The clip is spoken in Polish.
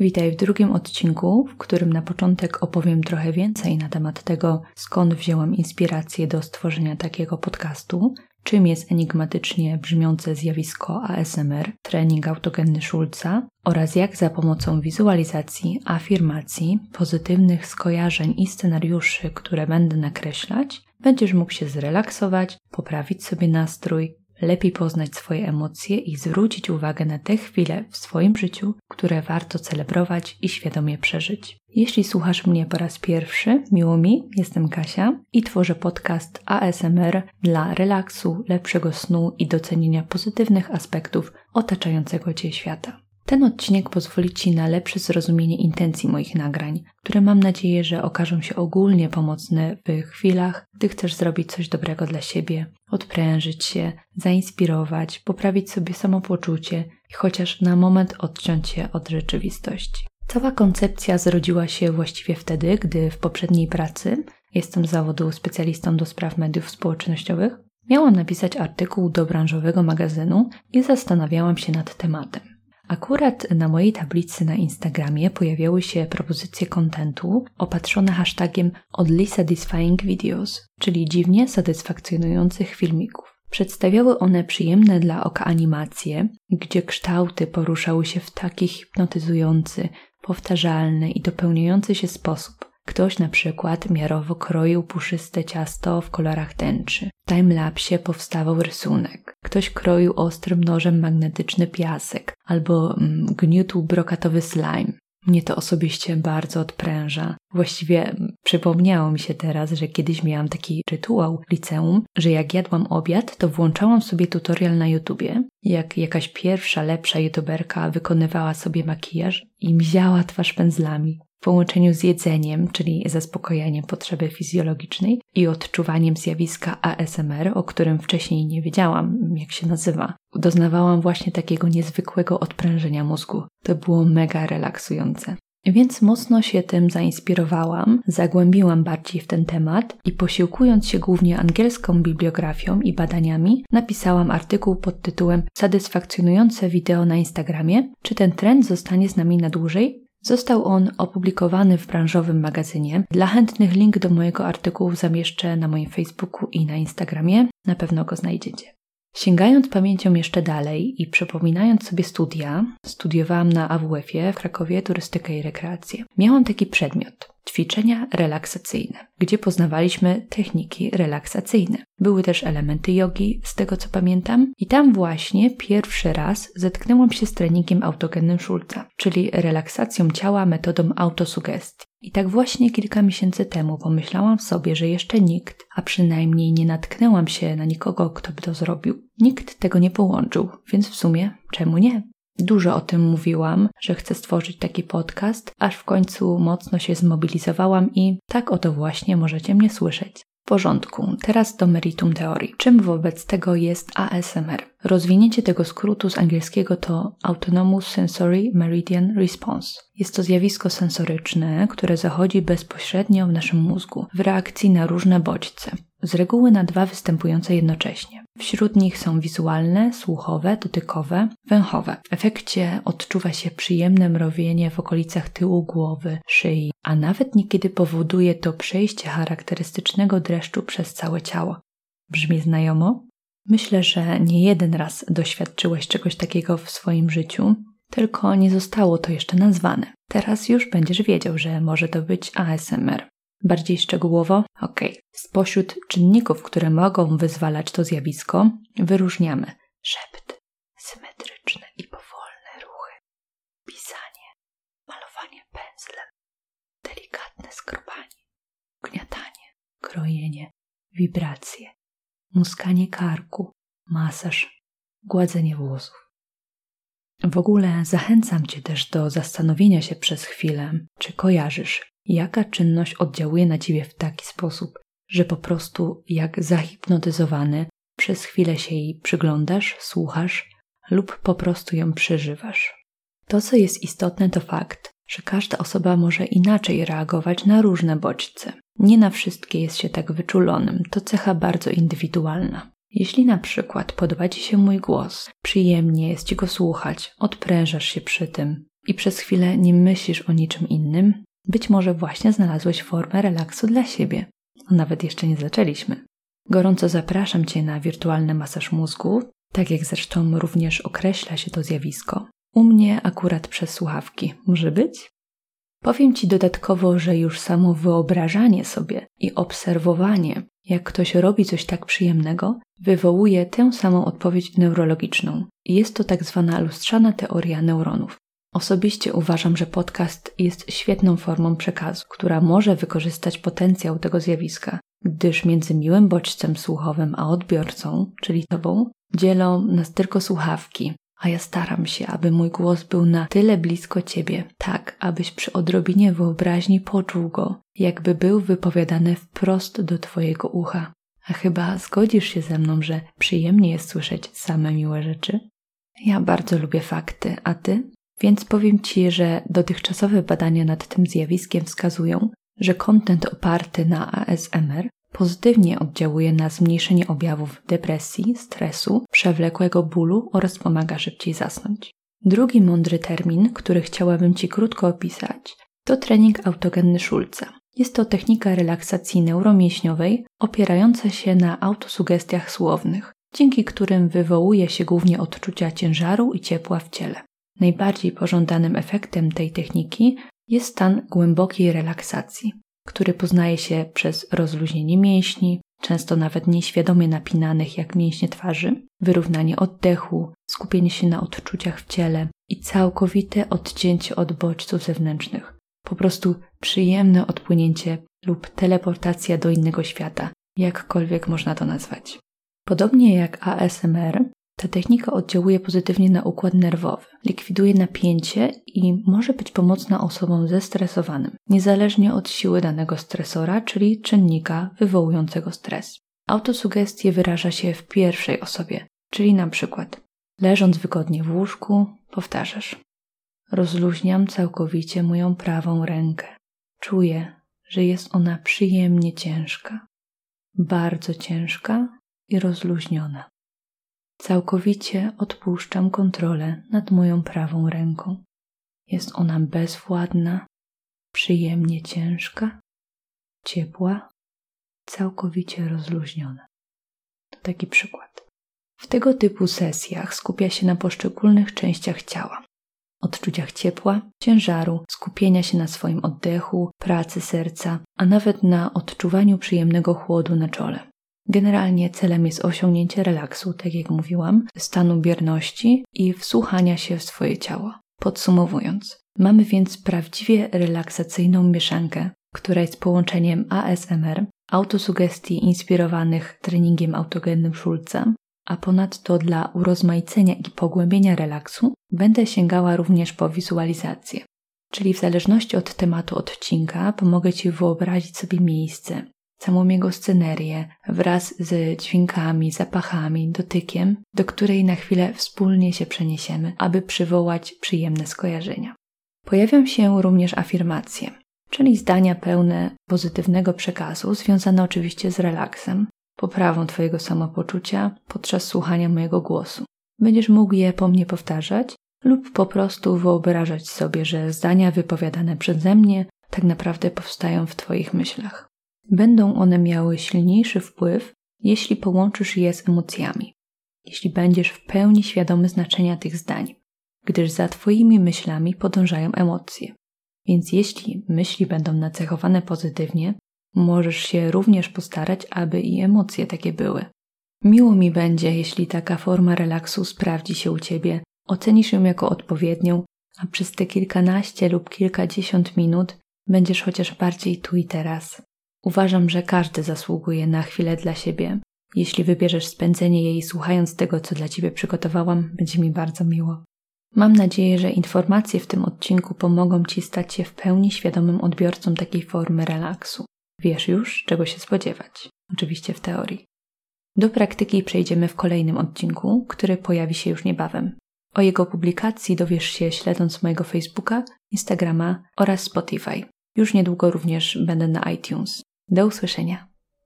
Witaj w drugim odcinku, w którym na początek opowiem trochę więcej na temat tego, skąd wzięłam inspirację do stworzenia takiego podcastu, czym jest enigmatycznie brzmiące zjawisko ASMR, trening autogenny Schulza oraz jak za pomocą wizualizacji, afirmacji, pozytywnych skojarzeń i scenariuszy, które będę nakreślać, będziesz mógł się zrelaksować, poprawić sobie nastrój, lepiej poznać swoje emocje i zwrócić uwagę na te chwile w swoim życiu, które warto celebrować i świadomie przeżyć. Jeśli słuchasz mnie po raz pierwszy, miło mi, jestem Kasia i tworzę podcast ASMR dla relaksu, lepszego snu i docenienia pozytywnych aspektów otaczającego Cię świata. Ten odcinek pozwoli Ci na lepsze zrozumienie intencji moich nagrań, które mam nadzieję, że okażą się ogólnie pomocne w chwilach, gdy chcesz zrobić coś dobrego dla siebie, odprężyć się, zainspirować, poprawić sobie samopoczucie i chociaż na moment odciąć się od rzeczywistości. Cała koncepcja zrodziła się właściwie wtedy, gdy w poprzedniej pracy, jestem zawodu specjalistą do spraw mediów społecznościowych, miałam napisać artykuł do branżowego magazynu i zastanawiałam się nad tematem. Akurat na mojej tablicy na Instagramie pojawiały się propozycje kontentu opatrzone hashtagiem Oddly Satisfying Videos, czyli dziwnie satysfakcjonujących filmików. Przedstawiały one przyjemne dla oka animacje, gdzie kształty poruszały się w taki hipnotyzujący, powtarzalny i dopełniający się sposób, Ktoś na przykład miarowo kroił puszyste ciasto w kolorach tęczy. W timelapsie powstawał rysunek. Ktoś kroił ostrym nożem magnetyczny piasek albo mm, gniótł brokatowy slime. Mnie to osobiście bardzo odpręża. Właściwie mm, przypomniało mi się teraz, że kiedyś miałam taki rytuał w liceum, że jak jadłam obiad, to włączałam sobie tutorial na YouTubie, jak jakaś pierwsza, lepsza youtuberka wykonywała sobie makijaż i mziała twarz pędzlami w połączeniu z jedzeniem, czyli zaspokajaniem potrzeby fizjologicznej i odczuwaniem zjawiska ASMR, o którym wcześniej nie wiedziałam, jak się nazywa. Doznawałam właśnie takiego niezwykłego odprężenia mózgu. To było mega relaksujące. Więc mocno się tym zainspirowałam, zagłębiłam bardziej w ten temat i posiłkując się głównie angielską bibliografią i badaniami, napisałam artykuł pod tytułem Satysfakcjonujące wideo na Instagramie. Czy ten trend zostanie z nami na dłużej? Został on opublikowany w branżowym magazynie. Dla chętnych link do mojego artykułu zamieszczę na moim Facebooku i na Instagramie. Na pewno go znajdziecie. Sięgając pamięcią jeszcze dalej i przypominając sobie studia, studiowałam na AWF-ie w Krakowie turystykę i rekreację. Miałam taki przedmiot ćwiczenia relaksacyjne, gdzie poznawaliśmy techniki relaksacyjne. Były też elementy jogi, z tego co pamiętam, i tam właśnie pierwszy raz zetknęłam się z treningiem autogennym Schulza, czyli relaksacją ciała metodą autosugestii. I tak właśnie kilka miesięcy temu pomyślałam sobie, że jeszcze nikt, a przynajmniej nie natknęłam się na nikogo, kto by to zrobił. Nikt tego nie połączył, więc w sumie czemu nie? Dużo o tym mówiłam, że chcę stworzyć taki podcast, aż w końcu mocno się zmobilizowałam i tak oto właśnie możecie mnie słyszeć. W porządku, teraz do meritum teorii. Czym wobec tego jest ASMR? Rozwinięcie tego skrótu z angielskiego to Autonomous Sensory Meridian Response. Jest to zjawisko sensoryczne, które zachodzi bezpośrednio w naszym mózgu w reakcji na różne bodźce z reguły na dwa występujące jednocześnie. Wśród nich są wizualne, słuchowe, dotykowe, węchowe. W efekcie odczuwa się przyjemne mrowienie w okolicach tyłu głowy, szyi, a nawet niekiedy powoduje to przejście charakterystycznego dreszczu przez całe ciało. Brzmi znajomo? Myślę, że nie jeden raz doświadczyłeś czegoś takiego w swoim życiu, tylko nie zostało to jeszcze nazwane. Teraz już będziesz wiedział, że może to być ASMR. Bardziej szczegółowo, ok. Spośród czynników, które mogą wyzwalać to zjawisko, wyróżniamy szept, symetryczne i powolne ruchy, pisanie, malowanie pędzlem, delikatne skrobanie, gniatanie, krojenie, wibracje, muskanie karku, masaż, gładzenie włosów. W ogóle zachęcam Cię też do zastanowienia się przez chwilę, czy kojarzysz jaka czynność oddziałuje na ciebie w taki sposób, że po prostu jak zahipnotyzowany przez chwilę się jej przyglądasz, słuchasz lub po prostu ją przeżywasz. To, co jest istotne, to fakt, że każda osoba może inaczej reagować na różne bodźce. Nie na wszystkie jest się tak wyczulonym, to cecha bardzo indywidualna. Jeśli na przykład podoba Ci się mój głos, przyjemnie jest Ci go słuchać, odprężasz się przy tym, i przez chwilę nie myślisz o niczym innym, być może właśnie znalazłeś formę relaksu dla siebie. Nawet jeszcze nie zaczęliśmy. Gorąco zapraszam Cię na wirtualny masaż mózgu, tak jak zresztą również określa się to zjawisko. U mnie akurat przez słuchawki. Może być? Powiem Ci dodatkowo, że już samo wyobrażanie sobie i obserwowanie, jak ktoś robi coś tak przyjemnego, wywołuje tę samą odpowiedź neurologiczną. Jest to tak zwana lustrzana teoria neuronów. Osobiście uważam, że podcast jest świetną formą przekazu, która może wykorzystać potencjał tego zjawiska, gdyż między miłym bodźcem słuchowym a odbiorcą, czyli tobą, dzielą nas tylko słuchawki, a ja staram się, aby mój głos był na tyle blisko ciebie, tak abyś przy odrobinie wyobraźni poczuł go, jakby był wypowiadany wprost do twojego ucha. A chyba zgodzisz się ze mną, że przyjemnie jest słyszeć same miłe rzeczy? Ja bardzo lubię fakty, a ty? Więc powiem Ci, że dotychczasowe badania nad tym zjawiskiem wskazują, że kontent oparty na ASMR pozytywnie oddziałuje na zmniejszenie objawów depresji, stresu, przewlekłego bólu oraz pomaga szybciej zasnąć. Drugi mądry termin, który chciałabym Ci krótko opisać, to trening autogenny Schulza. Jest to technika relaksacji neuromięśniowej opierająca się na autosugestiach słownych, dzięki którym wywołuje się głównie odczucia ciężaru i ciepła w ciele. Najbardziej pożądanym efektem tej techniki jest stan głębokiej relaksacji, który poznaje się przez rozluźnienie mięśni, często nawet nieświadomie napinanych jak mięśnie twarzy, wyrównanie oddechu, skupienie się na odczuciach w ciele i całkowite odcięcie od bodźców zewnętrznych. Po prostu przyjemne odpłynięcie lub teleportacja do innego świata, jakkolwiek można to nazwać. Podobnie jak ASMR, ta technika oddziałuje pozytywnie na układ nerwowy, likwiduje napięcie i może być pomocna osobom zestresowanym, niezależnie od siły danego stresora, czyli czynnika wywołującego stres. Autosugestie wyraża się w pierwszej osobie, czyli na przykład leżąc wygodnie w łóżku, powtarzasz: Rozluźniam całkowicie moją prawą rękę. Czuję, że jest ona przyjemnie ciężka, bardzo ciężka i rozluźniona. Całkowicie odpuszczam kontrolę nad moją prawą ręką. Jest ona bezwładna, przyjemnie ciężka, ciepła, całkowicie rozluźniona. To taki przykład. W tego typu sesjach skupia się na poszczególnych częściach ciała. Odczuciach ciepła, ciężaru, skupienia się na swoim oddechu, pracy serca, a nawet na odczuwaniu przyjemnego chłodu na czole. Generalnie celem jest osiągnięcie relaksu, tak jak mówiłam, stanu bierności i wsłuchania się w swoje ciało. Podsumowując, mamy więc prawdziwie relaksacyjną mieszankę, która jest połączeniem ASMR, autosugestii inspirowanych treningiem autogennym Schulza, a ponadto dla urozmaicenia i pogłębienia relaksu będę sięgała również po wizualizację. Czyli w zależności od tematu odcinka pomogę Ci wyobrazić sobie miejsce, całą jego scenerię wraz z dźwiękami, zapachami, dotykiem, do której na chwilę wspólnie się przeniesiemy, aby przywołać przyjemne skojarzenia. Pojawią się również afirmacje, czyli zdania pełne pozytywnego przekazu, związane oczywiście z relaksem, poprawą Twojego samopoczucia podczas słuchania mojego głosu. Będziesz mógł je po mnie powtarzać lub po prostu wyobrażać sobie, że zdania wypowiadane przeze mnie tak naprawdę powstają w Twoich myślach. Będą one miały silniejszy wpływ, jeśli połączysz je z emocjami, jeśli będziesz w pełni świadomy znaczenia tych zdań, gdyż za Twoimi myślami podążają emocje. Więc jeśli myśli będą nacechowane pozytywnie, możesz się również postarać, aby i emocje takie były. Miło mi będzie, jeśli taka forma relaksu sprawdzi się u Ciebie, ocenisz ją jako odpowiednią, a przez te kilkanaście lub kilkadziesiąt minut będziesz chociaż bardziej tu i teraz. Uważam, że każdy zasługuje na chwilę dla siebie. Jeśli wybierzesz spędzenie jej słuchając tego, co dla ciebie przygotowałam, będzie mi bardzo miło. Mam nadzieję, że informacje w tym odcinku pomogą ci stać się w pełni świadomym odbiorcą takiej formy relaksu. Wiesz już, czego się spodziewać. Oczywiście w teorii. Do praktyki przejdziemy w kolejnym odcinku, który pojawi się już niebawem. O jego publikacji dowiesz się śledząc mojego Facebooka, Instagrama oraz Spotify. Już niedługo również będę na iTunes. Do usłyszenia.